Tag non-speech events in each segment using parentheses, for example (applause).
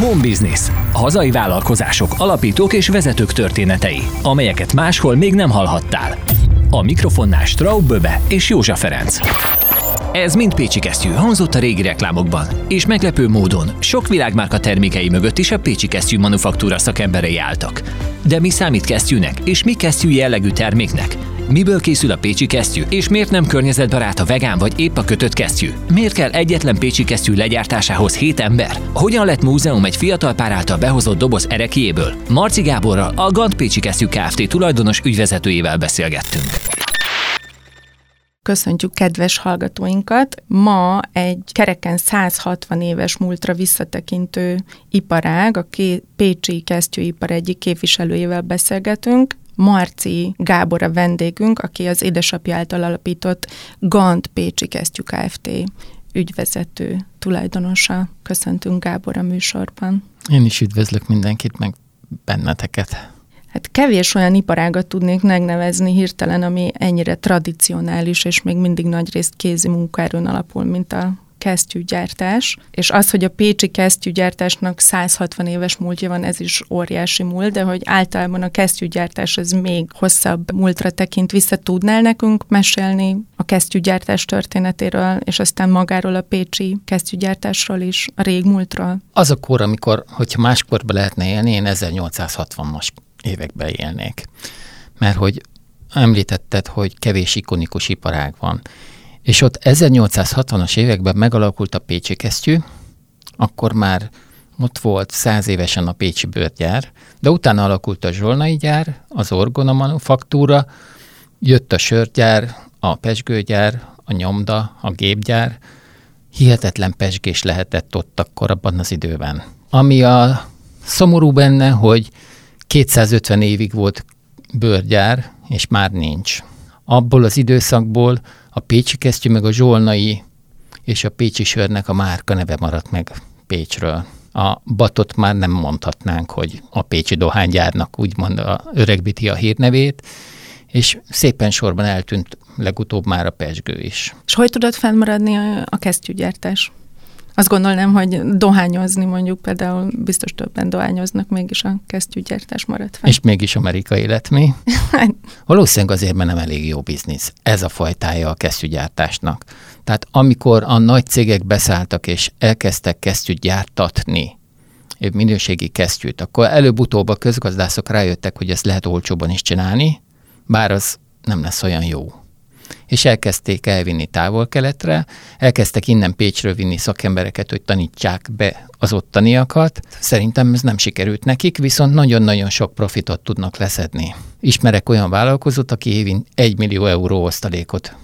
Home Business. Hazai vállalkozások, alapítók és vezetők történetei, amelyeket máshol még nem hallhattál. A mikrofonnál Straub Böbe és Józsa Ferenc. Ez mind Pécsi kesztyű, hangzott a régi reklámokban. És meglepő módon sok világmárka termékei mögött is a Pécsi kesztyű manufaktúra szakemberei álltak. De mi számít kesztyűnek, és mi kesztyű jellegű terméknek? Miből készül a pécsi kesztyű, és miért nem környezetbarát a vegán vagy épp a kötött kesztyű? Miért kell egyetlen pécsi kesztyű legyártásához 7 ember? Hogyan lett múzeum egy fiatal pár által behozott doboz erekiéből? Marci Gáborral, a Gant Pécsi Kesztyű Kft. tulajdonos ügyvezetőjével beszélgettünk. Köszöntjük kedves hallgatóinkat! Ma egy kereken 160 éves múltra visszatekintő iparág, a Pécsi Kesztyűipar egyik képviselőjével beszélgetünk. Marci Gábor a vendégünk, aki az édesapja által alapított Gant Pécsi Kesztyű Kft. ügyvezető tulajdonosa. Köszöntünk Gábor a műsorban. Én is üdvözlök mindenkit, meg benneteket. Hát kevés olyan iparágat tudnék megnevezni hirtelen, ami ennyire tradicionális, és még mindig nagy részt kézi munkaerőn alapul, mint a kesztyűgyártás, és az, hogy a pécsi kesztyűgyártásnak 160 éves múltja van, ez is óriási múlt, de hogy általában a kesztyűgyártás az még hosszabb múltra tekint vissza, tudnál nekünk mesélni a kesztyűgyártás történetéről, és aztán magáról a pécsi kesztyűgyártásról is, a régmúltról? Az a kor, amikor, hogyha máskorban lehetne élni, én 1860-as években élnék. Mert hogy említetted, hogy kevés ikonikus iparág van. És ott 1860-as években megalakult a Pécsi kesztyű, akkor már ott volt száz évesen a Pécsi bőrgyár, de utána alakult a Zsolnai gyár, az Orgona manufaktúra, jött a sörgyár, a pesgőgyár, a nyomda, a gépgyár, hihetetlen pesgés lehetett ott akkor abban az időben. Ami a szomorú benne, hogy 250 évig volt bőrgyár, és már nincs. Abból az időszakból a Pécsi kesztyű, meg a Zsolnai és a Pécsi sörnek a márka neve maradt meg Pécsről. A batot már nem mondhatnánk, hogy a Pécsi dohánygyárnak úgymond a öregbiti a hírnevét, és szépen sorban eltűnt legutóbb már a pesgő is. És hogy tudott fennmaradni a, a kesztyűgyártás? Azt gondolnám, hogy dohányozni mondjuk például biztos többen dohányoznak, mégis a kesztyűgyártás maradt fel. És mégis amerikai lett mi? (laughs) Valószínűleg azért, mert nem elég jó biznisz. Ez a fajtája a kesztyűgyártásnak. Tehát amikor a nagy cégek beszálltak és elkezdtek kesztyűt gyártatni, minőségi kesztyűt, akkor előbb-utóbb a közgazdászok rájöttek, hogy ezt lehet olcsóban is csinálni, bár az nem lesz olyan jó és elkezdték elvinni távol-keletre, elkezdtek innen Pécsről vinni szakembereket, hogy tanítsák be az ottaniakat. Szerintem ez nem sikerült nekik, viszont nagyon-nagyon sok profitot tudnak leszedni. Ismerek olyan vállalkozót, aki évén 1 millió euró osztalékot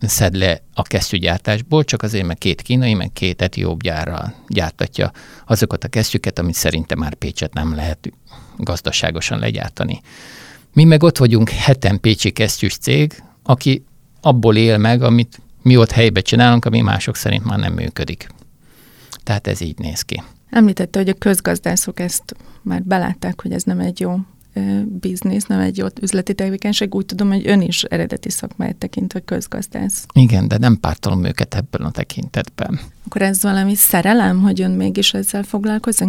szed le a kesztyűgyártásból, csak azért, mert két kínai, meg két etióp gyárral gyártatja azokat a kesztyüket, amit szerintem már Pécset nem lehet gazdaságosan legyártani. Mi meg ott vagyunk heten pécsi kesztyűs cég, aki abból él meg, amit mi ott helybe csinálunk, ami mások szerint már nem működik. Tehát ez így néz ki. Említette, hogy a közgazdászok ezt már belátták, hogy ez nem egy jó biznisz, nem egy jó üzleti tevékenység. Úgy tudom, hogy ön is eredeti szakmáját tekintve közgazdász. Igen, de nem pártolom őket ebben a tekintetben. Akkor ez valami szerelem, hogy ön mégis ezzel foglalkozik?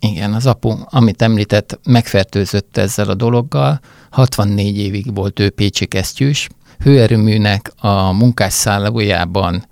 Igen, az apu, amit említett, megfertőzött ezzel a dologgal. 64 évig volt ő pécsi kesztyűs, hőerőműnek a munkásszállójában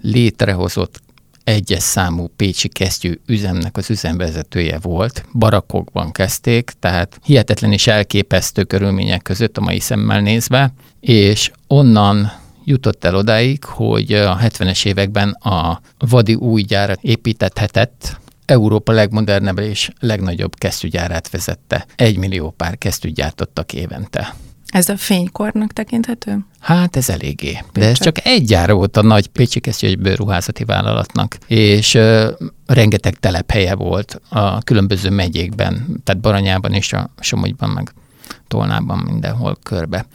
létrehozott egyes számú pécsi kesztyű üzemnek az üzemvezetője volt. Barakokban kezdték, tehát hihetetlen és elképesztő körülmények között a mai szemmel nézve, és onnan jutott el odáig, hogy a 70-es években a Vadi új gyárat építethetett, Európa legmodernebb és legnagyobb kesztyűgyárát vezette. Egy millió pár kesztyűt gyártottak évente. Ez a fénykornak tekinthető? Hát ez eléggé. De ez csak egy gyár volt a nagy Pécsi Kesztyűs ruházati vállalatnak, és uh, rengeteg telephelye volt a különböző megyékben, tehát Baranyában és a Somogyban, meg Tolnában mindenhol körbe.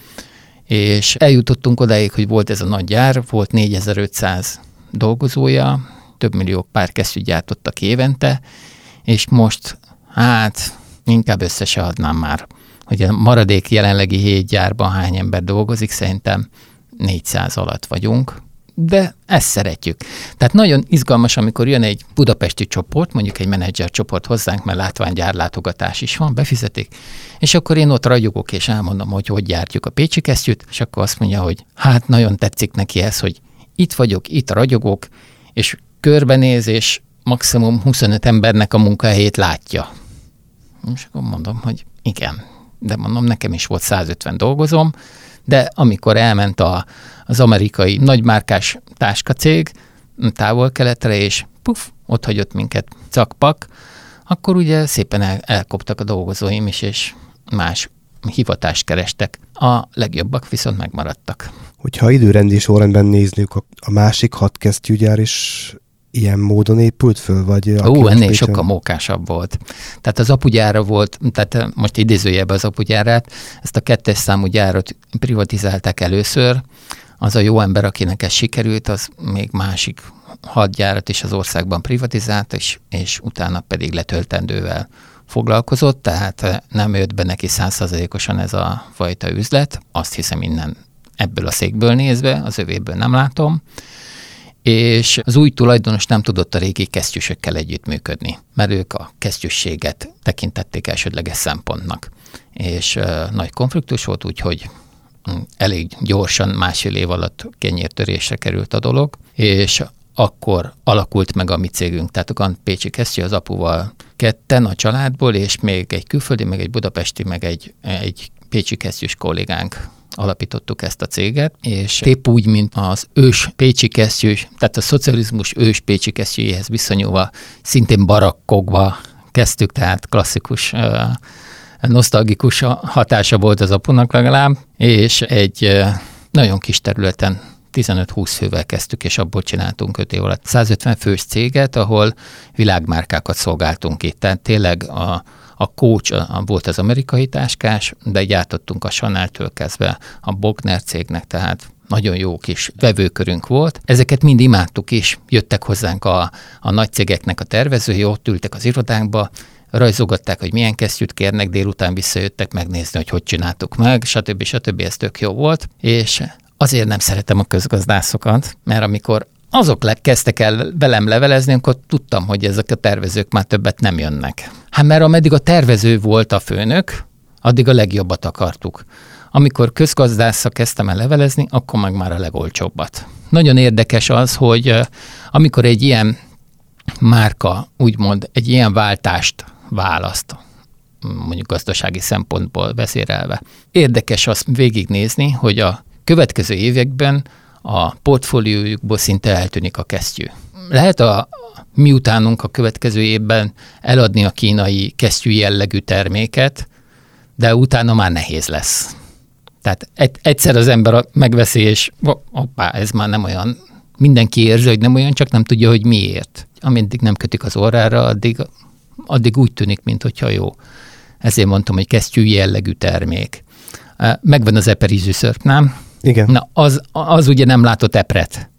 És eljutottunk odáig, hogy volt ez a nagy gyár, volt 4500 dolgozója, több millió pár kesztyűt gyártottak évente, és most hát inkább össze se adnám már hogy a maradék jelenlegi hét gyárban hány ember dolgozik, szerintem 400 alatt vagyunk, de ezt szeretjük. Tehát nagyon izgalmas, amikor jön egy budapesti csoport, mondjuk egy menedzser csoport hozzánk, mert látványgyár látogatás is van, befizetik, és akkor én ott ragyogok, és elmondom, hogy hogy gyártjuk a pécsi kesztyűt, és akkor azt mondja, hogy hát nagyon tetszik neki ez, hogy itt vagyok, itt ragyogok, és körbenéz, és maximum 25 embernek a munkahelyét látja. És akkor mondom, hogy igen, de mondom, nekem is volt 150 dolgozom, de amikor elment a, az amerikai nagymárkás táskacég távol-keletre, és puf, ott hagyott minket cakpak, akkor ugye szépen el, elkoptak a dolgozóim is, és más hivatást kerestek. A legjobbak viszont megmaradtak. Hogyha időrendi sorrendben nézzük, a másik hat kesztyűgyár is ilyen módon épült föl? Vagy Ó, ennél sokkal mókásabb volt. Tehát az apugyára volt, tehát most idézőjebb az apugyárát, ezt a kettes számú gyárat privatizálták először, az a jó ember, akinek ez sikerült, az még másik hat gyárat is az országban privatizált, és, és utána pedig letöltendővel foglalkozott, tehát nem jött be neki százszerzalékosan ez a fajta üzlet, azt hiszem innen ebből a székből nézve, az övéből nem látom, és az új tulajdonos nem tudott a régi kesztyűsökkel együttműködni, mert ők a kesztyűsséget tekintették elsődleges szempontnak. És uh, nagy konfliktus volt, úgyhogy um, elég gyorsan, másfél év alatt kenyértörésre került a dolog, és akkor alakult meg a mi cégünk. Tehát a Pécsi Kesztyű az apuval ketten a családból, és még egy külföldi, meg egy budapesti, meg egy, egy pécsi kesztyűs kollégánk alapítottuk ezt a céget, és épp úgy, mint az ős pécsi kesztyű, tehát a szocializmus ős pécsi kesztyűjéhez viszonyulva szintén barakkokba kezdtük, tehát klasszikus nosztalgikus hatása volt az apunak legalább, és egy nagyon kis területen 15-20 fővel kezdtük, és abból csináltunk 5 év alatt 150 fős céget, ahol világmárkákat szolgáltunk itt. Tehát tényleg a, a Coach volt az amerikai táskás, de gyártottunk a Chanel-től kezdve a Bogner cégnek, tehát nagyon jó kis vevőkörünk volt. Ezeket mind imádtuk is, jöttek hozzánk a, a nagy cégeknek a tervezői, ott ültek az irodánkba, rajzogatták, hogy milyen kesztyűt kérnek, délután visszajöttek megnézni, hogy hogy csináltuk meg, stb. stb. Ez tök jó volt, és azért nem szeretem a közgazdászokat, mert amikor azok le, kezdtek el velem levelezni, akkor tudtam, hogy ezek a tervezők már többet nem jönnek. Hát mert ameddig a tervező volt a főnök, addig a legjobbat akartuk. Amikor közgazdászra kezdtem el levelezni, akkor meg már a legolcsóbbat. Nagyon érdekes az, hogy amikor egy ilyen márka, úgymond egy ilyen váltást választ, mondjuk gazdasági szempontból beszélve, érdekes azt végignézni, hogy a következő években a portfóliójukból szinte eltűnik a kesztyű. Lehet a miutánunk a következő évben eladni a kínai kesztyű jellegű terméket, de utána már nehéz lesz. Tehát egyszer az ember megveszi, és hoppá, ez már nem olyan. Mindenki érzi, hogy nem olyan, csak nem tudja, hogy miért. Ameddig nem kötik az orrára, addig, addig úgy tűnik, mintha jó. Ezért mondtam, hogy kesztyű jellegű termék. Megvan az eperizű szörp, nem? Igen. Na, az, az ugye nem látott epret.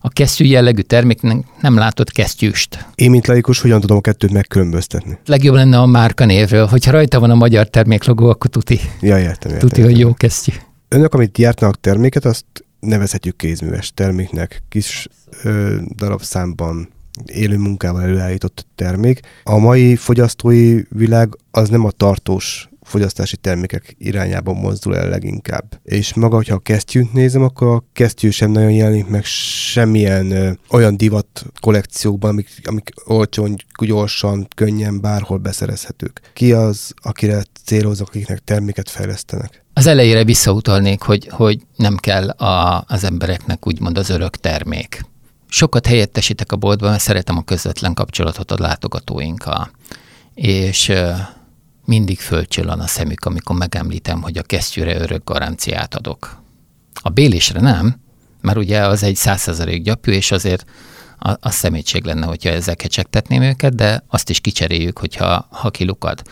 A kesztyű jellegű terméknek nem látott kesztyűst. Én, mint laikus, hogyan tudom a kettőt megkülönböztetni? Legjobb lenne a márka névről. Hogyha rajta van a magyar terméklogó, akkor tuti. Ja, értem, értem, tuti, értem. hogy jó kesztyű. Önök, amit gyártanak terméket, azt nevezhetjük kézműves terméknek. Kis ö, darabszámban élő munkával előállított termék. A mai fogyasztói világ az nem a tartós fogyasztási termékek irányába mozdul el leginkább. És maga, hogyha a kesztyűt nézem, akkor a kesztyű sem nagyon jelenik meg semmilyen ö, olyan divat kollekciókban, amik, amik olcsón, gyorsan, könnyen bárhol beszerezhetők. Ki az, akire célozok, akiknek terméket fejlesztenek? Az elejére visszautalnék, hogy, hogy nem kell a, az embereknek úgymond az örök termék. Sokat helyettesítek a boltban, mert szeretem a közvetlen kapcsolatot a látogatóinkkal. És mindig fölcsillan a szemük, amikor megemlítem, hogy a kesztyűre örök garanciát adok. A bélésre nem, mert ugye az egy százszerzalék gyapjú, és azért a, a szemétség lenne, hogyha ezzel kecsegtetném őket, de azt is kicseréljük, hogyha ha kilukad.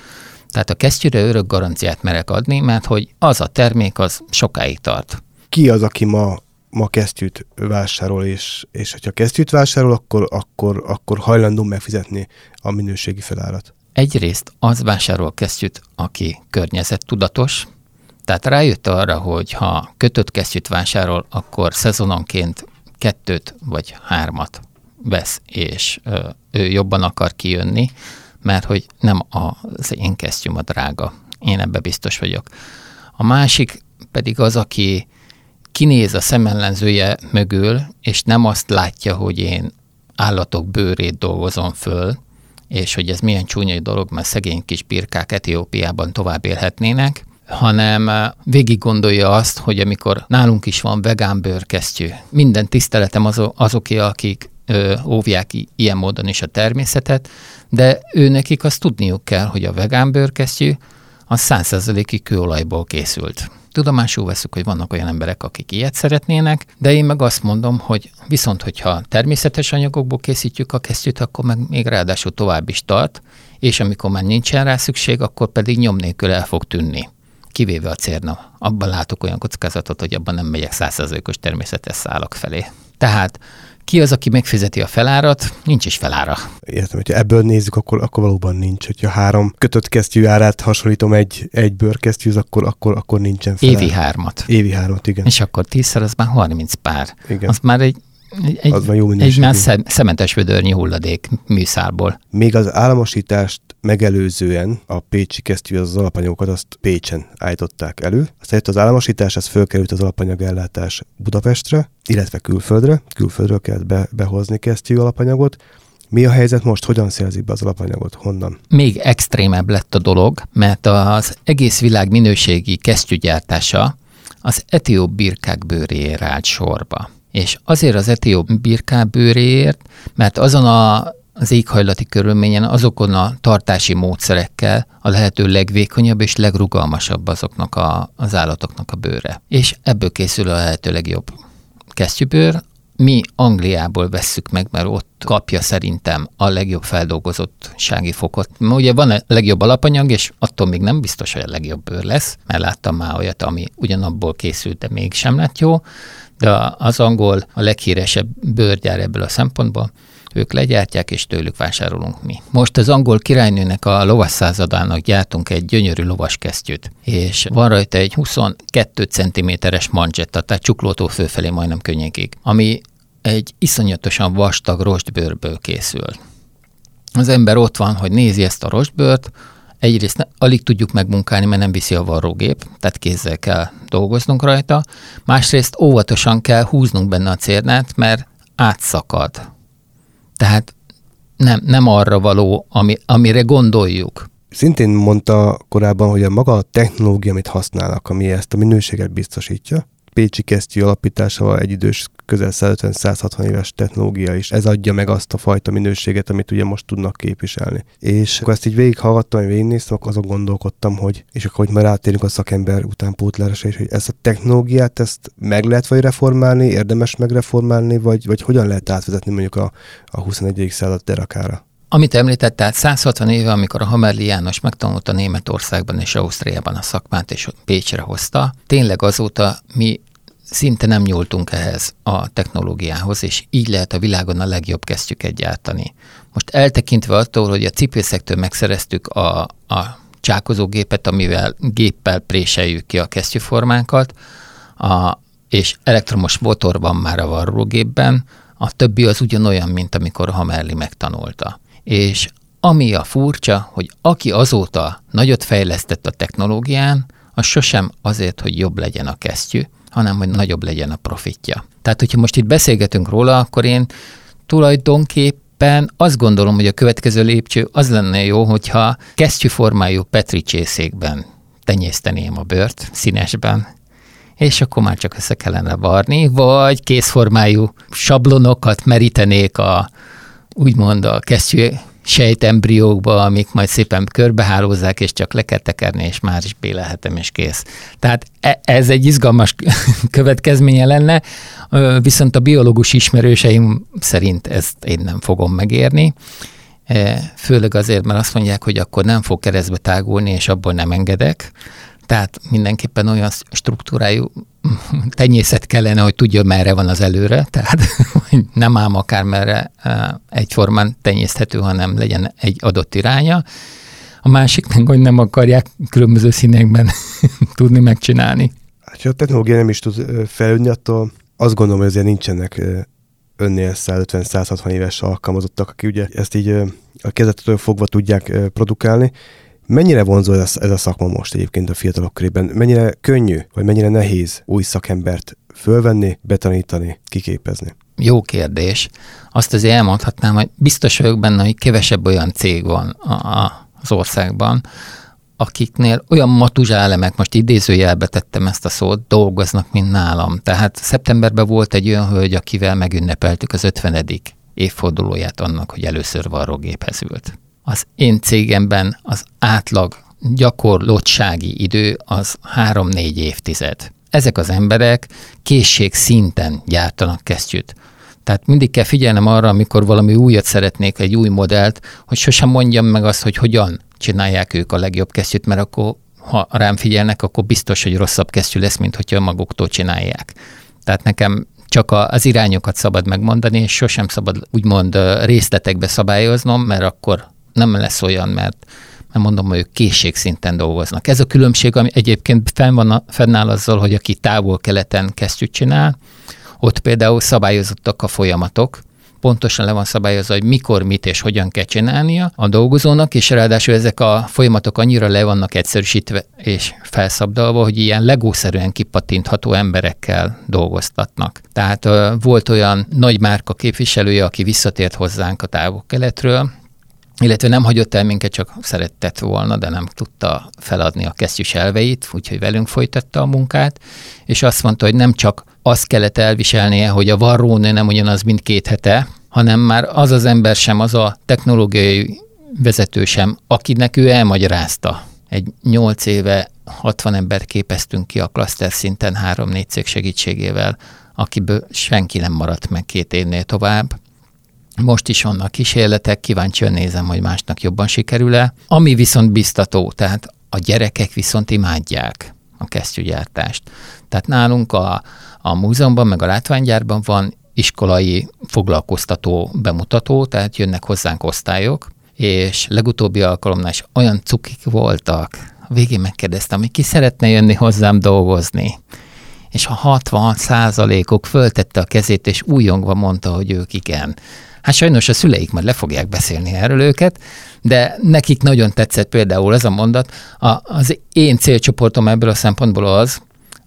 Tehát a kesztyűre örök garanciát merek adni, mert hogy az a termék, az sokáig tart. Ki az, aki ma ma kesztyűt vásárol, és, és hogyha kesztyűt vásárol, akkor, akkor, akkor hajlandó megfizetni a minőségi felárat. Egyrészt az vásárol kesztyűt, aki környezettudatos, tehát rájött arra, hogy ha kötött kesztyűt vásárol, akkor szezononként kettőt vagy hármat vesz, és ő jobban akar kijönni, mert hogy nem az én kesztyűm a drága. Én ebbe biztos vagyok. A másik pedig az, aki kinéz a szemellenzője mögül, és nem azt látja, hogy én állatok bőrét dolgozom föl, és hogy ez milyen csúnyai dolog, mert szegény kis birkák Etiópiában tovább élhetnének, hanem végig gondolja azt, hogy amikor nálunk is van vegán bőrkesztyű, minden tiszteletem azok, azoké, akik ö, óvják ilyen módon is a természetet, de ő nekik azt tudniuk kell, hogy a vegán bőrkesztyű az százszerzeléki kőolajból készült. Tudomásul veszük, hogy vannak olyan emberek, akik ilyet szeretnének, de én meg azt mondom, hogy viszont, hogyha természetes anyagokból készítjük a kesztyűt, akkor meg még ráadásul tovább is tart, és amikor már nincsen rá szükség, akkor pedig nyom nélkül el fog tűnni. Kivéve a cérna. Abban látok olyan kockázatot, hogy abban nem megyek százszerzőkös természetes szálak felé. Tehát ki az, aki megfizeti a felárat? Nincs is felára. Értem, hogyha ebből nézzük, akkor, akkor valóban nincs. Hogyha három kötött kesztyű árát hasonlítom egy, egy bőrkesztyűz, akkor, akkor, akkor nincsen felára. Évi hármat. Évi hármat, igen. És akkor tízszer, az már 30 pár. Igen. Az már egy egy, Az van jó egy minőségű. már szem, szementes vödörnyi hulladék műszálból. Még az államosítást megelőzően a pécsi kesztyű az alapanyagokat azt Pécsen állították elő. Aztán jött az államosítás, ez fölkerült az alapanyagellátás Budapestre, illetve külföldre. Külföldről kellett be, behozni kesztyű alapanyagot. Mi a helyzet most? Hogyan szerzik be az alapanyagot? Honnan? Még extrémebb lett a dolog, mert az egész világ minőségi kesztyűgyártása az etióp birkák bőréért állt sorba. És azért az etióp birkák bőréért, mert azon a az éghajlati körülményen azokon a tartási módszerekkel a lehető legvékonyabb és legrugalmasabb azoknak a, az állatoknak a bőre. És ebből készül a lehető legjobb kesztyűbőr. Mi Angliából vesszük meg, mert ott kapja szerintem a legjobb feldolgozottsági fokot. Ugye van a legjobb alapanyag, és attól még nem biztos, hogy a legjobb bőr lesz, mert láttam már olyat, ami ugyanabból készült, de mégsem lett jó, de az angol a leghíresebb bőrgyár ebből a szempontból, ők legyártják, és tőlük vásárolunk mi. Most az angol királynőnek a lovas századának gyártunk egy gyönyörű lovaskesztyűt, és van rajta egy 22 cm-es manzsetta, tehát csuklótól fölfelé majdnem könnyékig, ami egy iszonyatosan vastag rostbőrből készül. Az ember ott van, hogy nézi ezt a rostbőrt, egyrészt ne, alig tudjuk megmunkálni, mert nem viszi a varrógép, tehát kézzel kell dolgoznunk rajta, másrészt óvatosan kell húznunk benne a cérnát, mert átszakad. Tehát nem, nem arra való, ami, amire gondoljuk. Szintén mondta korábban, hogy a maga a technológia, amit használnak, ami ezt a minőséget biztosítja, Pécsi kesztyű alapításával egy idős közel 150-160 éves technológia is. Ez adja meg azt a fajta minőséget, amit ugye most tudnak képviselni. És akkor ezt így végighallgattam, hogy végignéztem, akkor azon gondolkodtam, hogy, és akkor hogy már rátérünk a szakember utánpótlásra is, hogy ezt a technológiát, ezt meg lehet vagy reformálni, érdemes megreformálni, vagy, vagy hogyan lehet átvezetni mondjuk a, a 21. század derakára? Amit említett, tehát 160 éve, amikor a Hamerli János megtanulta Németországban és Ausztriában a szakmát, és Pécsre hozta, tényleg azóta mi szinte nem nyúltunk ehhez a technológiához, és így lehet a világon a legjobb kesztyüket gyártani. Most eltekintve attól, hogy a cipőszektől megszereztük a, a csákozógépet, amivel géppel préseljük ki a kesztyűformánkat, a, és elektromos motor van már a varrógépben, a többi az ugyanolyan, mint amikor Hamerli megtanulta. És ami a furcsa, hogy aki azóta nagyot fejlesztett a technológián, az sosem azért, hogy jobb legyen a kesztyű, hanem hogy nagyobb legyen a profitja. Tehát, hogyha most itt beszélgetünk róla, akkor én tulajdonképpen azt gondolom, hogy a következő lépcső az lenne jó, hogyha kesztyűformájú Petri csészékben tenyészteném a bőrt színesben, és akkor már csak össze kellene varni, vagy készformájú sablonokat merítenék a úgymond a kesztyű sejtembriókba, amik majd szépen körbehálózzák, és csak le kell tekerni, és már is bélelhetem, és kész. Tehát e- ez egy izgalmas (laughs) következménye lenne, viszont a biológus ismerőseim szerint ezt én nem fogom megérni. E, főleg azért, mert azt mondják, hogy akkor nem fog keresztbe tágulni, és abból nem engedek. Tehát mindenképpen olyan struktúrájú tenyészet kellene, hogy tudja, merre van az előre, tehát (laughs) hogy nem ám akár merre egyformán tenyészthető, hanem legyen egy adott iránya. A másik meg, hogy nem akarják különböző színekben (laughs) tudni megcsinálni. Hát, ha a technológia nem is tud fejlődni, attól azt gondolom, hogy azért nincsenek önnél 150-160 éves alkalmazottak, akik ugye ezt így a kezdetetől fogva tudják produkálni. Mennyire vonzó ez ez a szakma most egyébként a fiatalok körében? Mennyire könnyű, vagy mennyire nehéz új szakembert fölvenni, betanítani, kiképezni? Jó kérdés. Azt azért elmondhatnám, hogy biztos vagyok benne, hogy kevesebb olyan cég van a, a, az országban, akiknél olyan matuzsá elemek, most idézőjelbe tettem ezt a szót, dolgoznak, mint nálam. Tehát szeptemberben volt egy olyan hölgy, akivel megünnepeltük az 50. évfordulóját annak, hogy először varrógéphez ült. Az én cégemben az átlag gyakorlottsági idő az 3-4 évtized. Ezek az emberek készség szinten gyártanak kesztyűt. Tehát mindig kell figyelnem arra, amikor valami újat szeretnék, egy új modellt, hogy sosem mondjam meg azt, hogy hogyan csinálják ők a legjobb kesztyűt, mert akkor ha rám figyelnek, akkor biztos, hogy rosszabb kesztyű lesz, mint hogyha maguktól csinálják. Tehát nekem csak az irányokat szabad megmondani, és sosem szabad úgymond részletekbe szabályoznom, mert akkor nem lesz olyan, mert mert mondom, hogy ők készségszinten dolgoznak. Ez a különbség, ami egyébként fenn van, fennáll azzal, hogy aki távol-keleten kesztyűt csinál, ott például szabályozottak a folyamatok, pontosan le van szabályozva, hogy mikor, mit és hogyan kell csinálnia a dolgozónak, és ráadásul ezek a folyamatok annyira le vannak egyszerűsítve és felszabdalva, hogy ilyen legószerűen kipatintható emberekkel dolgoztatnak. Tehát volt olyan nagy márka képviselője, aki visszatért hozzánk a távol-keletről, illetve nem hagyott el minket, csak szeretett volna, de nem tudta feladni a kesztyűs elveit, úgyhogy velünk folytatta a munkát, és azt mondta, hogy nem csak azt kellett elviselnie, hogy a varrónő nem ugyanaz, mint két hete, hanem már az az ember sem, az a technológiai vezető sem, akinek ő elmagyarázta. Egy nyolc éve 60 ember képeztünk ki a klaszter szinten három-négy cég segítségével, akiből senki nem maradt meg két évnél tovább. Most is vannak kísérletek, kíváncsian nézem, hogy másnak jobban sikerül-e. Ami viszont biztató, tehát a gyerekek viszont imádják a kesztyűgyártást. Tehát nálunk a, a múzeumban, meg a látványgyárban van iskolai foglalkoztató bemutató, tehát jönnek hozzánk osztályok, és legutóbbi alkalomnál is olyan cukik voltak, végén megkérdeztem, hogy ki szeretne jönni hozzám dolgozni. És a 60 százalékok föltette a kezét, és újongva mondta, hogy ők igen. Hát sajnos a szüleik majd le fogják beszélni erről őket, de nekik nagyon tetszett például ez a mondat. A, az én célcsoportom ebből a szempontból az,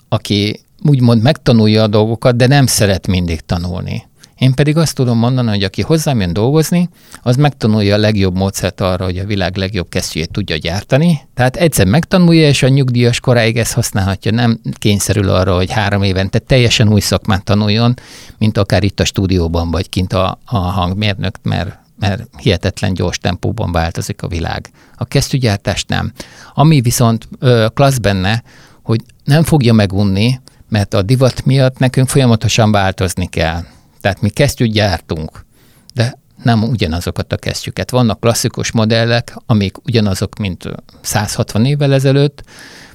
aki úgymond megtanulja a dolgokat, de nem szeret mindig tanulni. Én pedig azt tudom mondani, hogy aki hozzám jön dolgozni, az megtanulja a legjobb módszert arra, hogy a világ legjobb kesztyűjét tudja gyártani. Tehát egyszer megtanulja, és a nyugdíjas koráig ezt használhatja, nem kényszerül arra, hogy három évente teljesen új szakmát tanuljon, mint akár itt a stúdióban, vagy kint a, a hangmérnök, mert mert hihetetlen gyors tempóban változik a világ. A kesztyűgyártás nem. Ami viszont ö, klassz benne, hogy nem fogja megunni, mert a divat miatt nekünk folyamatosan változni kell. Tehát mi kesztyűt gyártunk, de nem ugyanazokat a kesztyüket. Vannak klasszikus modellek, amik ugyanazok, mint 160 évvel ezelőtt,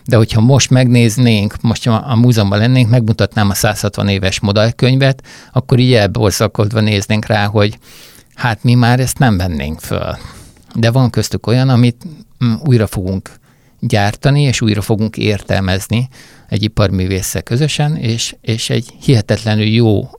de hogyha most megnéznénk, most a, múzeumban lennénk, megmutatnám a 160 éves modellkönyvet, akkor így elborszakodva néznénk rá, hogy hát mi már ezt nem vennénk föl. De van köztük olyan, amit mm, újra fogunk gyártani, és újra fogunk értelmezni egy iparművésszel közösen, és, és egy hihetetlenül jó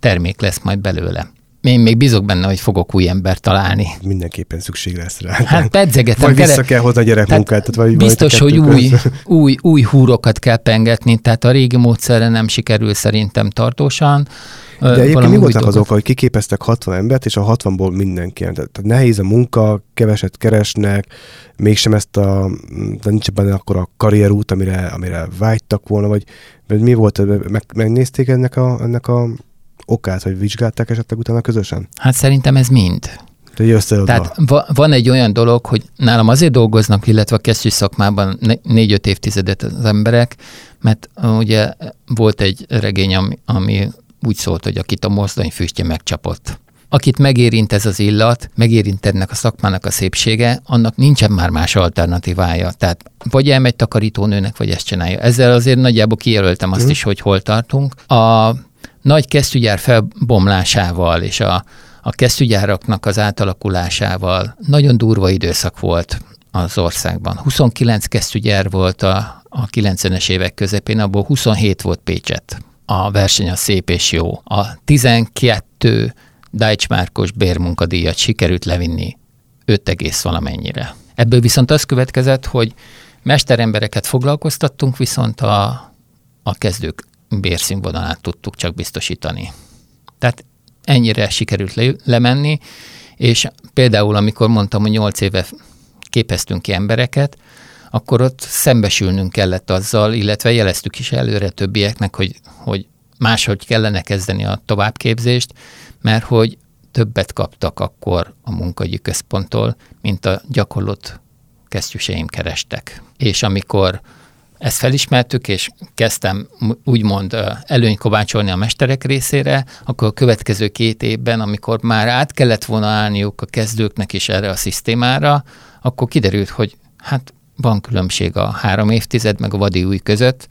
termék lesz majd belőle. Én még bízok benne, hogy fogok új embert találni. Mindenképpen szükség lesz rá. Hát pedzegetem. Vagy vissza kell hozni a gyerekmunkát. Vagy biztos, hogy új, (laughs) új, új húrokat kell pengetni, tehát a régi módszerre nem sikerül szerintem tartósan. De egyébként mi voltak az oka, hogy kiképeztek 60 embert, és a 60-ból mindenki. Tehát nehéz a munka, keveset keresnek, mégsem ezt a, de nincs benne akkor a karrierút, amire, amire vágytak volna, vagy, vagy mi volt, meg, megnézték ennek a, ennek a okát, hogy vizsgálták esetleg utána közösen? Hát szerintem ez mind. Tehát va- van egy olyan dolog, hogy nálam azért dolgoznak, illetve a kesztyű szakmában négy-öt évtizedet az emberek, mert ugye volt egy regény, ami, ami úgy szólt, hogy akit a mozdony füstje megcsapott. Akit megérint ez az illat, megérint ennek a szakmának a szépsége, annak nincsen már más alternatívája. Tehát vagy elmegy takarítónőnek, vagy ezt csinálja. Ezzel azért nagyjából kijelöltem azt mm. is, hogy hol tartunk. A nagy kesztyűgyár felbomlásával és a, a kesztyűgyáraknak az átalakulásával nagyon durva időszak volt az országban. 29 kesztyűgyár volt a, a 90-es évek közepén, abból 27 volt Pécset a verseny a szép és jó. A 12 Deichmárkos bérmunkadíjat sikerült levinni 5, valamennyire. Ebből viszont az következett, hogy mesterembereket foglalkoztattunk, viszont a, a kezdők bérszínvonalát tudtuk csak biztosítani. Tehát ennyire sikerült le, lemenni, és például amikor mondtam, hogy 8 éve képeztünk ki embereket, akkor ott szembesülnünk kellett azzal, illetve jeleztük is előre többieknek, hogy, hogy máshogy kellene kezdeni a továbbképzést, mert hogy többet kaptak akkor a munkagyi központtól, mint a gyakorlott kesztyűseim kerestek. És amikor ezt felismertük, és kezdtem úgymond előny kovácsolni a mesterek részére, akkor a következő két évben, amikor már át kellett volna állniuk a kezdőknek is erre a szisztémára, akkor kiderült, hogy hát van különbség a három évtized meg a vadi új között,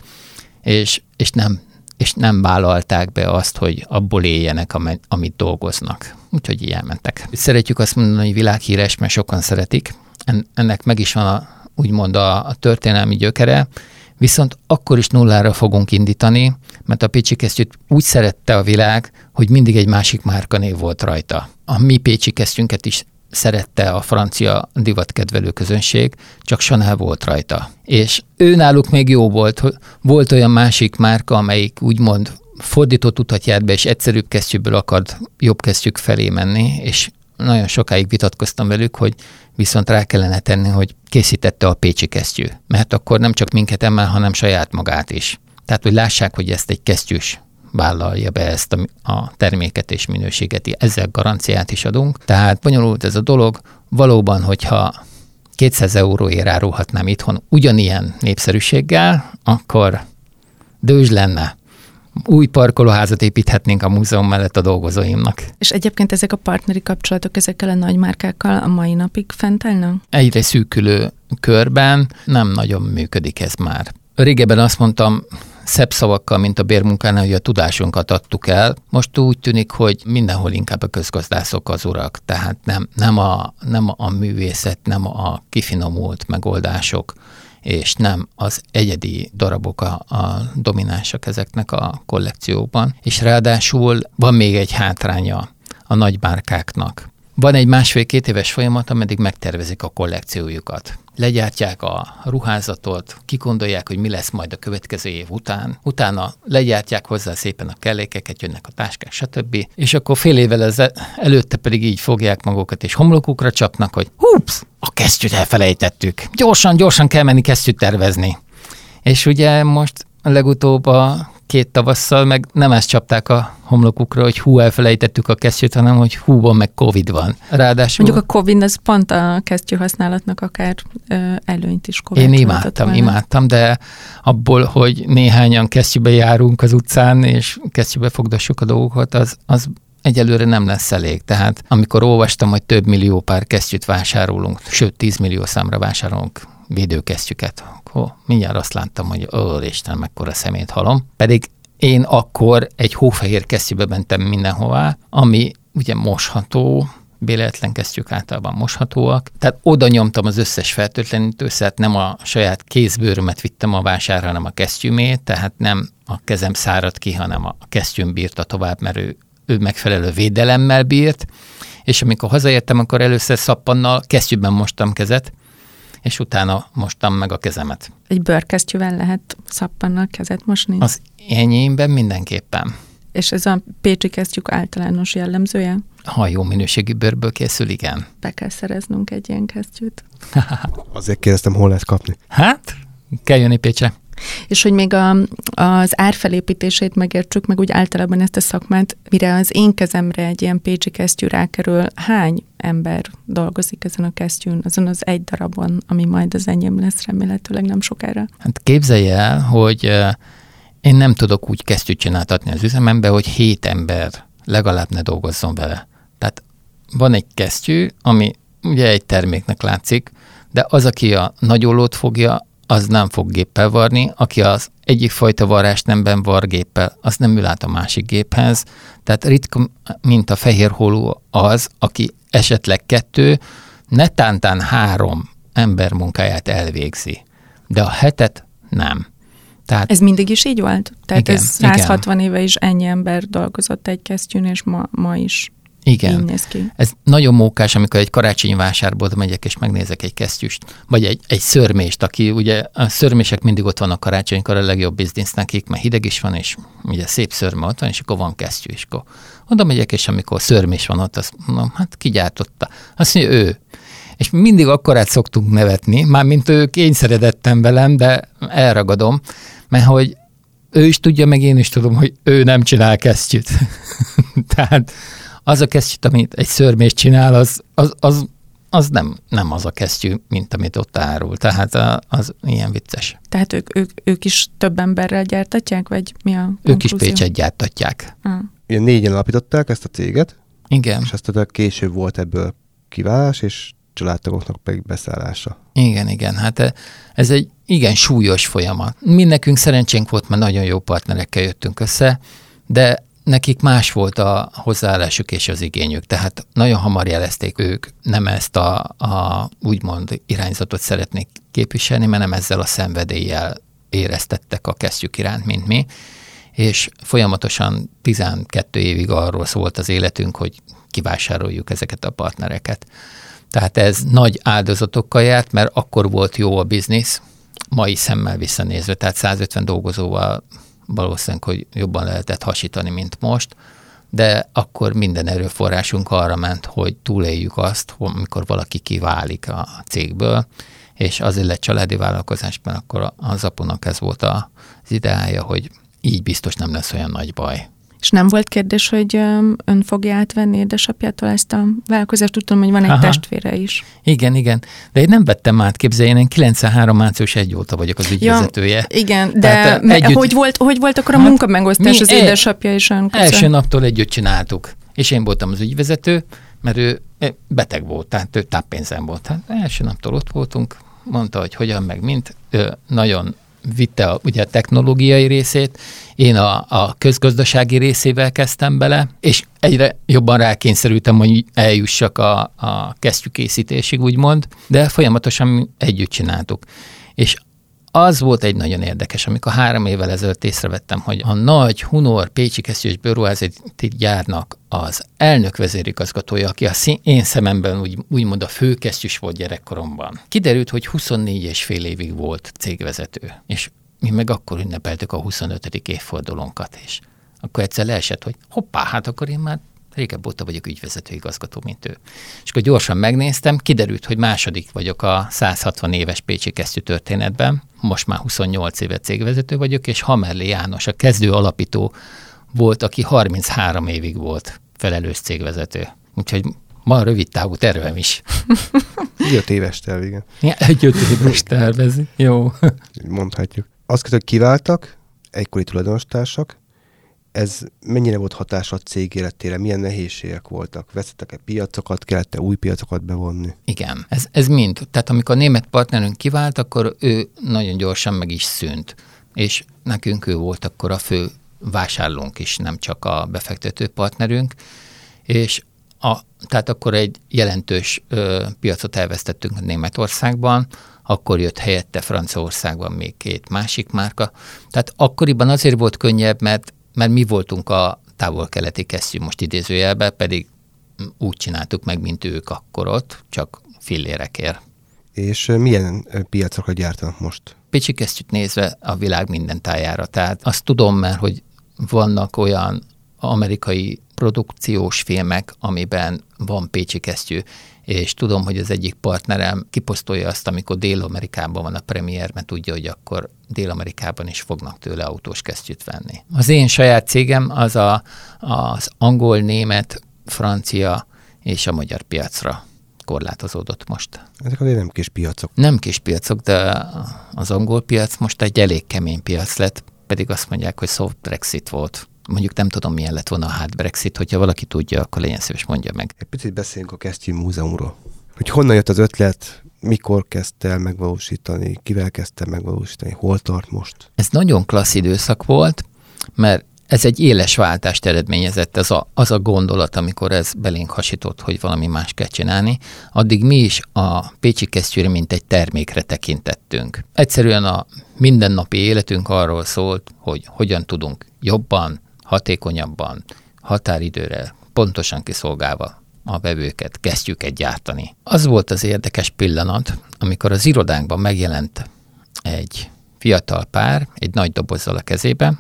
és, és, nem, és nem vállalták be azt, hogy abból éljenek, amit dolgoznak. Úgyhogy így elmentek. Szeretjük azt mondani, hogy világhíres, mert sokan szeretik. Ennek meg is van a, úgymond a, a történelmi gyökere, viszont akkor is nullára fogunk indítani, mert a Pécsi kesztyűt úgy szerette a világ, hogy mindig egy másik márkanév volt rajta. A mi Pécsi kesztyünket is szerette a francia divatkedvelő közönség, csak Chanel volt rajta. És ő náluk még jó volt, volt olyan másik márka, amelyik úgymond fordított utat járt be, és egyszerűbb kesztyűből akart jobb kesztyűk felé menni, és nagyon sokáig vitatkoztam velük, hogy viszont rá kellene tenni, hogy készítette a pécsi kesztyű. Mert akkor nem csak minket emel, hanem saját magát is. Tehát, hogy lássák, hogy ezt egy kesztyűs vállalja be ezt a, a terméket és minőséget, ezzel garanciát is adunk. Tehát bonyolult ez a dolog, valóban, hogyha 200 euróért árulhatnám itthon ugyanilyen népszerűséggel, akkor dős lenne új parkolóházat építhetnénk a múzeum mellett a dolgozóimnak. És egyébként ezek a partneri kapcsolatok ezekkel a nagymárkákkal a mai napig fent állnak? Egyre szűkülő körben nem nagyon működik ez már. Régebben azt mondtam, szebb szavakkal, mint a bérmunkánál, hogy a tudásunkat adtuk el. Most úgy tűnik, hogy mindenhol inkább a közgazdászok az urak, tehát nem, nem, a, nem a művészet, nem a kifinomult megoldások, és nem az egyedi darabok a, a dominánsak ezeknek a kollekcióban. És ráadásul van még egy hátránya a nagybárkáknak. Van egy másfél-két éves folyamat, ameddig megtervezik a kollekciójukat. Legyártják a ruházatot, kikondolják, hogy mi lesz majd a következő év után. Utána legyártják hozzá szépen a kellékeket, jönnek a táskák, stb. És akkor fél évvel ez előtte pedig így fogják magukat, és homlokukra csapnak, hogy hups, a kesztyűt elfelejtettük. Gyorsan, gyorsan kell menni kesztyűt tervezni. És ugye most legutóbb a két tavasszal meg nem ezt csapták a homlokukra, hogy hú, elfelejtettük a kesztyűt, hanem hogy hú, van, meg Covid van. Ráadásul... Mondjuk a Covid, az pont a kesztyű használatnak akár ö, előnyt is Én imádtam, volna. imádtam, de abból, hogy néhányan kesztyűbe járunk az utcán, és kesztyűbe fogdassuk a dolgokat, az, az egyelőre nem lesz elég. Tehát amikor olvastam, hogy több millió pár kesztyűt vásárolunk, sőt 10 millió számra vásárolunk védőkesztyüket, akkor mindjárt azt láttam, hogy ó, Isten, mekkora szemét halom. Pedig én akkor egy hófehér kesztyűbe mentem mindenhová, ami ugye mosható, béletlen kesztyűk általában moshatóak. Tehát oda nyomtam az összes fertőtlenítőszert, nem a saját kézbőrömet vittem a vásárra, hanem a kesztyűmét, tehát nem a kezem száradt ki, hanem a kesztyűm bírta tovább, mert ő, ő megfelelő védelemmel bírt, és amikor hazaértem, akkor először szappannal kesztyűben mostam kezet, és utána mostam meg a kezemet. Egy bőrkesztyűvel lehet szappannal kezet mosni? Az enyémben mindenképpen. És ez a pécsi kesztyűk általános jellemzője? Ha jó minőségű bőrből készül, igen. Be kell szereznünk egy ilyen kesztyűt. (laughs) Azért kérdeztem, hol lehet kapni. Hát, kell jönni Pécsre. És hogy még a, az árfelépítését megértsük, meg úgy általában ezt a szakmát, mire az én kezemre egy ilyen pécsi kesztyű rákerül, hány ember dolgozik ezen a kesztyűn, azon az egy darabon, ami majd az enyém lesz remélhetőleg nem sokára. Hát képzelje el, hogy én nem tudok úgy kesztyűt csináltatni az üzemembe, hogy hét ember legalább ne dolgozzon vele. Tehát van egy kesztyű, ami ugye egy terméknek látszik, de az, aki a nagyollót fogja, az nem fog géppel varni, aki az egyik fajta varrást nemben var géppel, az nem ül át a másik géphez. Tehát ritka, mint a fehér holó az, aki esetleg kettő, netántán három ember munkáját elvégzi, de a hetet nem. Tehát, Ez mindig is így volt? Tehát Igen, ez 160 éve is ennyi ember dolgozott egy kesztyűn, és ma, ma is így igen, néz ki. ez nagyon mókás, amikor egy karácsonyi vásárból megyek, és megnézek egy kesztyűst, vagy egy, egy szörmést, aki ugye a szörmések mindig ott vannak karácsonykor, a legjobb biznisz nekik, mert hideg is van, és ugye szép szörme ott van, és akkor van kesztyű, és akkor oda megyek, és amikor szörmés van ott, azt mondom, hát ki gyártotta? Azt mondja, ő. És mindig akkorát szoktunk nevetni, már mint ő kényszeredettem velem, de elragadom, mert hogy ő is tudja, meg én is tudom, hogy ő nem csinál kesztyűt. (laughs) Tehát az a kesztyűt, amit egy szörmés csinál, az, az, az, az nem, nem az a kesztyű, mint amit ott árul. Tehát a- az ilyen vicces. Tehát ők, ők, ők is több emberrel gyártatják, vagy mi a Ők is konklúzió? Pécset gyártatják. Ah. Ugye négyen alapították ezt a céget, Igen, és aztán később volt ebből kiválás, és családtagoknak pedig beszállása. igen, igen. Hát eh, ez egy igen súlyos folyamat. Mi nekünk szerencsénk volt, mert nagyon jó partnerekkel jöttünk össze, de nekik más volt a hozzáállásuk és az igényük. Tehát nagyon hamar jelezték ők, nem ezt a, a úgymond irányzatot szeretnék képviselni, mert nem ezzel a szenvedéllyel éreztettek a kesztyük iránt, mint mi. És folyamatosan 12 évig arról szólt az életünk, hogy kivásároljuk ezeket a partnereket. Tehát ez nagy áldozatokkal járt, mert akkor volt jó a biznisz, mai szemmel visszanézve, tehát 150 dolgozóval valószínűleg, hogy jobban lehetett hasítani, mint most, de akkor minden erőforrásunk arra ment, hogy túléljük azt, amikor valaki kiválik a cégből, és azért lett családi vállalkozás, mert akkor az apunak ez volt az ideája, hogy így biztos nem lesz olyan nagy baj. És nem volt kérdés, hogy ön fogja átvenni édesapjától ezt a vállalkozást? Tudom, hogy van egy Aha. testvére is. Igen, igen. De én nem vettem át, képzeljen, én 93. március 1 óta vagyok az ügyvezetője. Igen, de Tehát, me- együtt- hogy, volt, hogy volt akkor a Hát, munkamegosztás az édesapja és ön között? Első naptól együtt csináltuk, és én voltam az ügyvezető, mert ő beteg volt, tehát ő táppénzen volt. Hát első naptól ott voltunk, mondta, hogy hogyan, meg mint, ő nagyon vitte a, ugye a technológiai részét, én a, a közgazdasági részével kezdtem bele, és egyre jobban rákényszerültem, hogy eljussak a, a kesztyűkészítésig, úgymond, de folyamatosan együtt csináltuk. És az volt egy nagyon érdekes, amikor három évvel ezelőtt észrevettem, hogy a nagy Hunor Pécsi Kesztyűs Bőruházati gyárnak az elnök vezérigazgatója, aki a szín, én szememben úgy, úgymond a főkesztyűs volt gyerekkoromban. Kiderült, hogy 24 és fél évig volt cégvezető, és mi meg akkor ünnepeltük a 25. évfordulónkat, és akkor egyszer leesett, hogy hoppá, hát akkor én már régebb óta vagyok ügyvezető igazgató, mint ő. És akkor gyorsan megnéztem, kiderült, hogy második vagyok a 160 éves Pécsi kesztyű történetben, most már 28 éve cégvezető vagyok, és Hamerli János, a kezdő alapító volt, aki 33 évig volt felelős cégvezető. Úgyhogy ma rövid távú tervem is. Öt éves terv, igen, Ja, egy öt éves tervezi. Jó. mondhatjuk. Azt között, hogy kiváltak, egykori tulajdonos-társak, ez mennyire volt hatás a cég életére, milyen nehézségek voltak? Veszettek-e piacokat, kellett-e új piacokat bevonni? Igen, ez, ez mind. Tehát amikor a német partnerünk kivált, akkor ő nagyon gyorsan meg is szűnt. És nekünk ő volt akkor a fő vásárlónk is, nem csak a befektető partnerünk. És a, tehát akkor egy jelentős ö, piacot elvesztettünk Németországban, akkor jött helyette Franciaországban még két másik márka. Tehát akkoriban azért volt könnyebb, mert, mert mi voltunk a távol-keleti kesztyű most idézőjelben, pedig úgy csináltuk meg, mint ők akkor ott, csak fillérekért. És milyen piacokra gyártanak most? Pécsi kesztyűt nézve a világ minden tájára. Tehát azt tudom, mert hogy vannak olyan amerikai produkciós filmek, amiben van Pécsi kesztyű, és tudom, hogy az egyik partnerem kiposztolja azt, amikor Dél-Amerikában van a premier, mert tudja, hogy akkor Dél-Amerikában is fognak tőle autós kesztyűt venni. Az én saját cégem az a, az angol, német, francia és a magyar piacra korlátozódott most. Ezek azért nem kis piacok. Nem kis piacok, de az angol piac most egy elég kemény piac lett, pedig azt mondják, hogy soft Brexit volt. Mondjuk nem tudom, milyen lett volna a hard Brexit, hogyha valaki tudja, akkor legyen szíves, mondja meg. Egy picit beszéljünk a Kesztyű Múzeumról. Hogy honnan jött az ötlet, mikor kezdte el megvalósítani, kivel kezdte megvalósítani, hol tart most? Ez nagyon klassz időszak volt, mert ez egy éles váltást eredményezett, ez a, az a gondolat, amikor ez belénk hasított, hogy valami más kell csinálni. Addig mi is a Pécsi kesztyűre, mint egy termékre tekintettünk. Egyszerűen a mindennapi életünk arról szólt, hogy hogyan tudunk jobban, hatékonyabban, határidőre, pontosan kiszolgálva a vevőket, kezdjük gyártani. Az volt az érdekes pillanat, amikor az irodánkban megjelent egy fiatal pár, egy nagy dobozzal a kezében,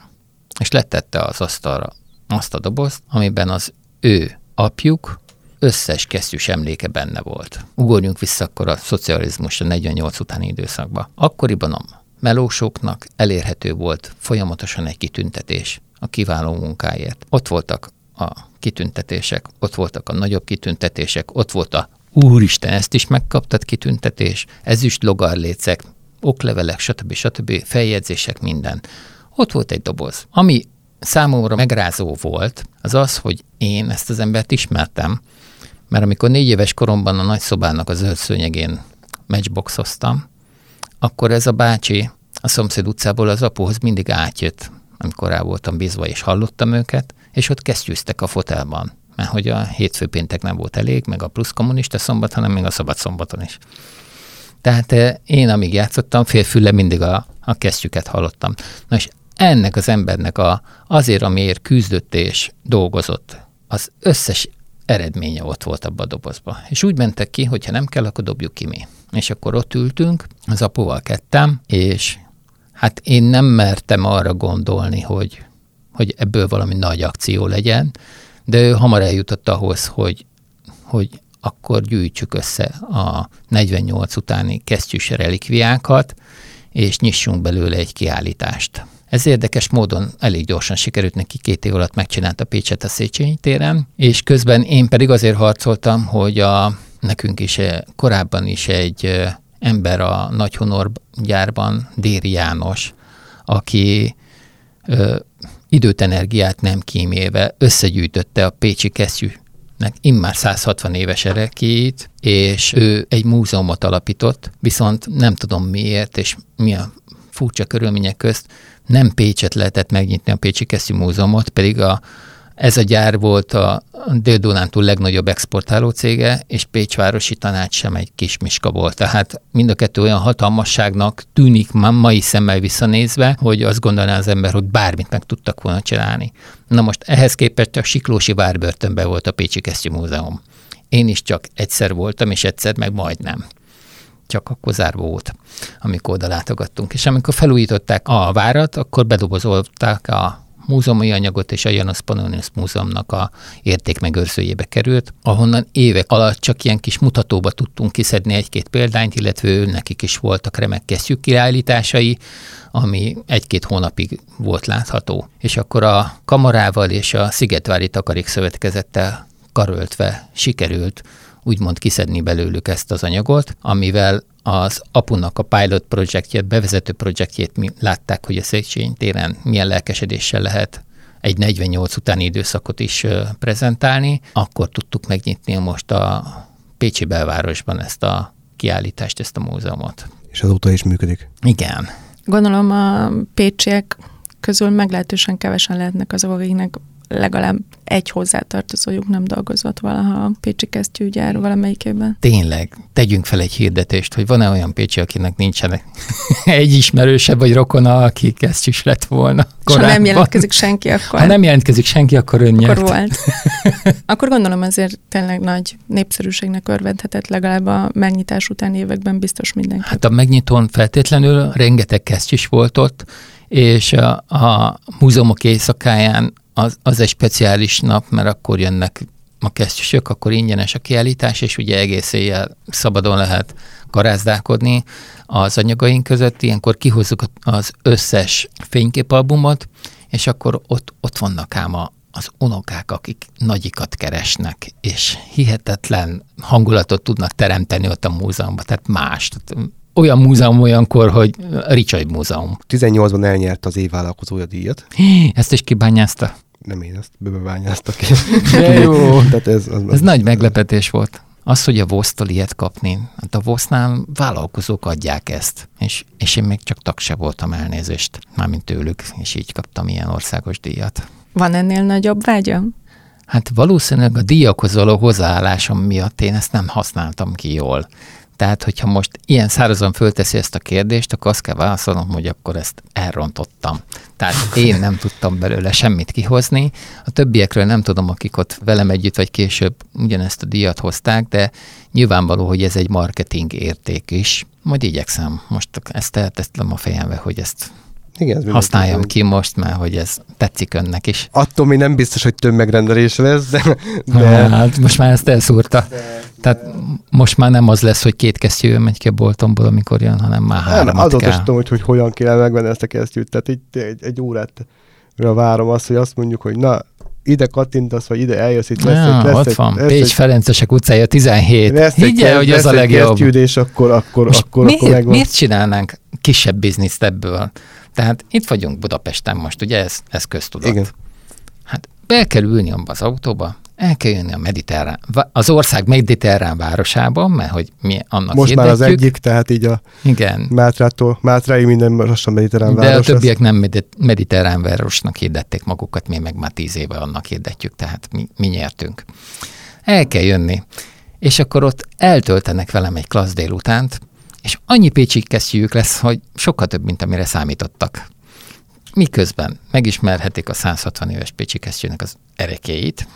és letette az asztalra azt a dobozt, amiben az ő apjuk összes kesztyűs emléke benne volt. Ugorjunk vissza akkor a szocializmus a 48 utáni időszakba. Akkoriban a melósoknak elérhető volt folyamatosan egy kitüntetés a kiváló munkáért. Ott voltak a kitüntetések, ott voltak a nagyobb kitüntetések, ott volt a Úristen, ezt is megkaptad kitüntetés, ezüst logarlécek, oklevelek, stb. stb. feljegyzések, minden. Ott volt egy doboz. Ami számomra megrázó volt, az az, hogy én ezt az embert ismertem, mert amikor négy éves koromban a nagyszobának az zöld szőnyegén matchboxoztam, akkor ez a bácsi a szomszéd utcából az apuhoz mindig átjött, amikor rá voltam bízva, és hallottam őket, és ott kesztyűztek a fotelban, mert hogy a hétfő péntek nem volt elég, meg a plusz kommunista szombat, hanem még a szabad szombaton is. Tehát eh, én, amíg játszottam, félfülle mindig a, a kesztyüket hallottam. Na és ennek az embernek a, azért, amiért küzdött és dolgozott, az összes eredménye ott volt abban a dobozban. És úgy mentek ki, hogy ha nem kell, akkor dobjuk ki mi. És akkor ott ültünk, az apuval kettem, és hát én nem mertem arra gondolni, hogy, hogy ebből valami nagy akció legyen, de ő hamar eljutott ahhoz, hogy, hogy akkor gyűjtsük össze a 48 utáni kesztyűs relikviákat, és nyissunk belőle egy kiállítást. Ez érdekes módon elég gyorsan sikerült neki, két év alatt megcsinálta Pécset a Széchenyi téren, és közben én pedig azért harcoltam, hogy a, nekünk is eh, korábban is egy eh, ember a Nagy Honor gyárban, Déri János, aki ö, időt, energiát nem kímélve összegyűjtötte a Pécsi kesztyűnek immár 160 éves erekét, és ő egy múzeumot alapított, viszont nem tudom miért, és mi a furcsa körülmények közt nem Pécset lehetett megnyitni a Pécsi Kesztyű Múzeumot, pedig a, ez a gyár volt a Dél-Dunántúl legnagyobb exportáló cége, és Pécsvárosi tanács sem egy kis miska volt. Tehát mind a kettő olyan hatalmasságnak tűnik mai szemmel visszanézve, hogy azt gondolná az ember, hogy bármit meg tudtak volna csinálni. Na most ehhez képest a Siklósi várbörtönben volt a Pécsi Kesztyű Múzeum. Én is csak egyszer voltam, és egyszer meg majdnem csak akkor zárva volt, amikor oda látogattunk. És amikor felújították a várat, akkor bedobozolták a múzeumi anyagot, és a Janus Pannonius Múzeumnak a értékmegőrzőjébe került, ahonnan évek alatt csak ilyen kis mutatóba tudtunk kiszedni egy-két példányt, illetve nekik is voltak remek kesztyűk kiállításai, ami egy-két hónapig volt látható. És akkor a kamarával és a Szigetvári Takarék Szövetkezettel karöltve sikerült úgymond kiszedni belőlük ezt az anyagot, amivel az apunak a pilot projektjét, bevezető projektjét mi látták, hogy a Széchenyi téren milyen lelkesedéssel lehet egy 48 utáni időszakot is prezentálni, akkor tudtuk megnyitni most a Pécsi belvárosban ezt a kiállítást, ezt a múzeumot. És azóta is működik? Igen. Gondolom a pécsiek közül meglehetősen kevesen lehetnek azok, akiknek legalább egy hozzátartozójuk nem dolgozott valaha a Pécsi kesztyűgyár valamelyikében. Tényleg, tegyünk fel egy hirdetést, hogy van-e olyan Pécsi, akinek nincsen (laughs) egy ismerősebb vagy rokona, aki kesztyűs lett volna korábban. ha nem jelentkezik senki, akkor... Ha nem jelentkezik senki, akkor ön Akkor volt. (laughs) akkor gondolom azért tényleg nagy népszerűségnek örvendhetett legalább a megnyitás után években biztos mindenki. Hát a megnyitón feltétlenül rengeteg kesztyűs volt ott, és a, a múzeumok éjszakáján az, az egy speciális nap, mert akkor jönnek a kesztyűsök, akkor ingyenes a kiállítás, és ugye egész éjjel szabadon lehet garázdálkodni az anyagaink között. Ilyenkor kihozzuk az összes fényképalbumot, és akkor ott, ott vannak ám a, az unokák, akik nagyikat keresnek, és hihetetlen hangulatot tudnak teremteni ott a múzeumban, tehát más. Tehát olyan múzeum olyankor, hogy Ricsai Múzeum. 18-ban elnyert az évvállalkozója díjat. Ezt is kibányázta? Nem én, ezt bebeványáztak. (laughs) De jó. Tehát ez, az, az, ez nagy meglepetés volt. Az, hogy a vosz ilyet kapni, hát a vosz vállalkozók adják ezt, és, és én még csak tag se voltam elnézést, mármint tőlük, és így kaptam ilyen országos díjat. Van ennél nagyobb vágya? Hát valószínűleg a díjakhoz való hozzáállásom miatt én ezt nem használtam ki jól. Tehát, hogyha most ilyen szárazon fölteszi ezt a kérdést, akkor azt kell válaszolnom, hogy akkor ezt elrontottam. Tehát én nem tudtam belőle semmit kihozni. A többiekről nem tudom, akik ott velem együtt vagy később ugyanezt a díjat hozták, de nyilvánvaló, hogy ez egy marketing érték is. Majd igyekszem. Most ezt eltesztem a fejembe, hogy ezt igen, ez használjam ki most, mert hogy ez tetszik önnek is. Attól még nem biztos, hogy tömegrendelés lesz, de... de... Hát most már ezt elszúrta. De, Tehát de... most már nem az lesz, hogy két kesztyű megy ki a boltomból, amikor jön, hanem már három. Azóta tudom, hogy, hogy hogyan kell megvenni ezt a kesztyűt. Tehát egy, egy, egy órát várom azt, hogy azt mondjuk, hogy na, ide kattintasz, vagy ide eljössz, itt lesz, ja, lesz ott egy, van, lesz Pécs egy, Ferencesek utcája 17. Lesz Higgye, hogy az a legjobb. és akkor, akkor, Most akkor, miért, akkor megvan. Miért csinálnánk kisebb bizniszt ebből? Tehát itt vagyunk Budapesten most, ugye ez, ez köztudat. Igen. Hát be kell ülni abba az autóba, el kell jönni a mediterrán, az ország mediterrán városában, mert hogy mi annak Most hirdetjük. már az egyik, tehát így a Igen. Mátrától, Mátráig minden lassan mediterrán De város. De a többiek lesz. nem mediterrán városnak hirdették magukat, mi meg már tíz éve annak hirdetjük, tehát mi, mi nyertünk. El kell jönni. És akkor ott eltöltenek velem egy klassz délutánt, és annyi pécsik kesztyűjük lesz, hogy sokkal több, mint amire számítottak. Miközben megismerhetik a 160 éves pécsi kesztyűnek az erekéit,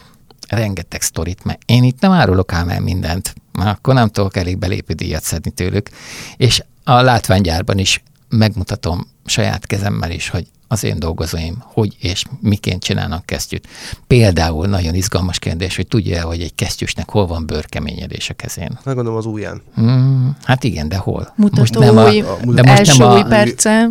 rengeteg sztorit, mert én itt nem árulok ám el mindent, mert akkor nem tudok elég belépő díjat szedni tőlük, és a látványgyárban is megmutatom saját kezemmel is, hogy az én dolgozóim hogy és miként csinálnak kesztyűt. Például nagyon izgalmas kérdés, hogy tudja hogy egy kesztyűsnek hol van bőrkeményedés a kezén? Megmondom az ujján. Mm, hát igen, de hol? Mutató most nem a, de most első nem a, perce.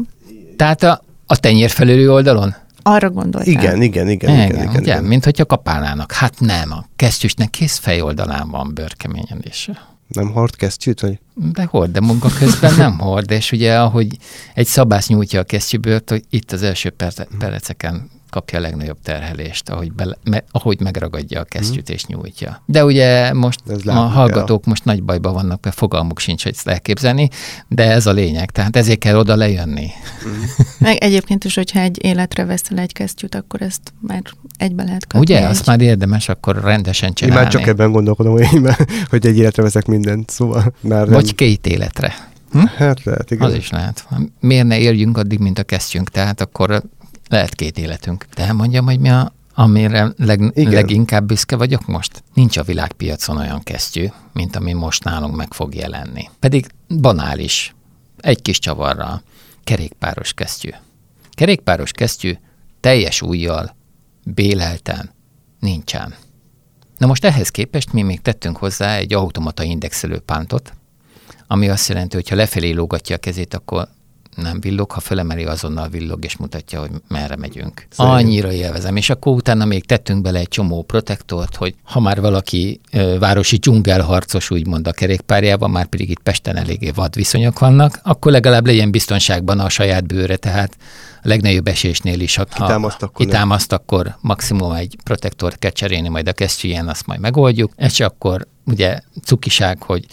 Tehát a, a tenyér felülő oldalon? Arra gondoltam. Igen, igen, igen. igen, igen, igen, igen. Mint hogyha kapálnának. Hát nem, a kesztyűsnek kész fejoldalán van bőrkeményedése. Nem hord kesztyűt, vagy? De hord, de munka közben nem hord, és ugye ahogy egy szabász nyújtja a kesztyűbőrt, hogy itt az első perceken kapja a legnagyobb terhelést, ahogy, bele, me, ahogy megragadja a kesztyűt és nyújtja. De ugye most ez a hallgatók most nagy bajban vannak, mert fogalmuk sincs, hogy ezt elképzelni, de ez a lényeg, tehát ezért kell oda lejönni. Mm. (laughs) Meg egyébként is, hogyha egy életre veszel egy kesztyűt, akkor ezt már egybe lehet kötni. Ugye, egy... azt már érdemes akkor rendesen csinálni. Én már csak ebben gondolkodom, hogy, már, hogy egy életre veszek mindent, szóval már nem... Vagy két életre. Hm? Hát lehet, igen. Az is lehet. Miért ne érjünk addig, mint a kesztyünk? Tehát akkor lehet két életünk. De elmondjam, hogy mi a, amire leg, leginkább büszke vagyok most? Nincs a világpiacon olyan kesztyű, mint ami most nálunk meg fog jelenni. Pedig banális. Egy kis csavarral. Kerékpáros kesztyű. Kerékpáros kesztyű teljes újjal, bélelten, nincsen. Na most ehhez képest mi még tettünk hozzá egy automata indexelő pántot, ami azt jelenti, hogy ha lefelé lógatja a kezét, akkor nem villog, ha felemeli, azonnal villog, és mutatja, hogy merre megyünk. Szerint. Annyira élvezem. És akkor utána még tettünk bele egy csomó protektort, hogy ha már valaki ö, városi dzsungelharcos, úgymond a kerékpárjában, már pedig itt Pesten eléggé vad viszonyok vannak, akkor legalább legyen biztonságban a saját bőre, tehát a legnagyobb esésnél is, ha kitámaszt, akkor, kitámaszt, akkor maximum egy protektort kell cserélni, majd a kesztyűjén azt majd megoldjuk, és akkor ugye cukiság, hogy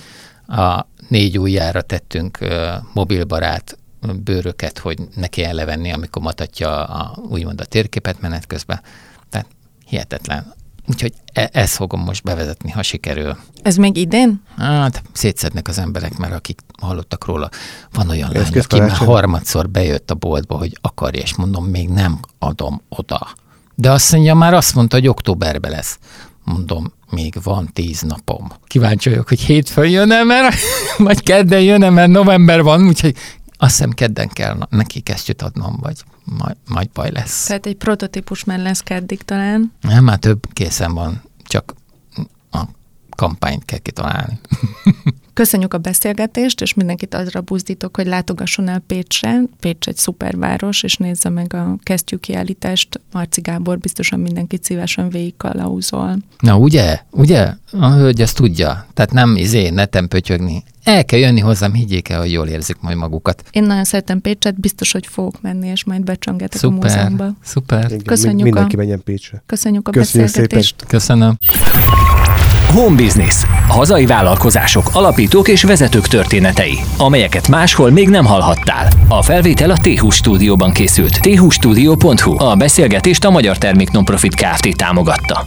a négy ujjára tettünk uh, mobilbarát bőröket, hogy ne kelljen levenni, amikor mutatja a, úgymond a térképet menet közben. Tehát hihetetlen. Úgyhogy e- ezt fogom most bevezetni, ha sikerül. Ez még idén? Hát szétszednek az emberek, mert akik hallottak róla, van olyan lány, aki már harmadszor bejött a boltba, hogy akarja, és mondom, még nem adom oda. De azt mondja, már azt mondta, hogy októberben lesz. Mondom, még van tíz napom. Kíváncsi vagyok, hogy hétfőn jön-e, mert, vagy kedden jön-e, mert november van, úgyhogy azt hiszem kedden kell neki kesztyűt adnom, vagy majd, majd baj lesz. Tehát egy prototípus már lesz keddig talán? Nem, már több készen van, csak a kampányt kell kitalálni. (laughs) Köszönjük a beszélgetést, és mindenkit azra buzdítok, hogy látogasson el Pécsre. Pécs egy szuperváros, és nézze meg a kiállítást. Marci Gábor biztosan mindenkit szívesen végig kalauzol. Na ugye? Ugye? A hölgy ezt tudja. Tehát nem izé, neten pötyögni. El kell jönni hozzám, higgyék el, hogy jól érzik majd magukat. Én nagyon szeretem Pécset, biztos, hogy fogok menni, és majd becsöngetek a múzeumba. Szuper, Köszönjük Mindenki a... menjen Pécsre. Köszönjük a Köszönjük beszélgetést. Szépen. Köszönöm. Home Business. Hazai vállalkozások, alapítók és vezetők történetei, amelyeket máshol még nem hallhattál. A felvétel a t stúdióban készült. thstudio.hu. A beszélgetést a Magyar Termék Nonprofit Kft. támogatta.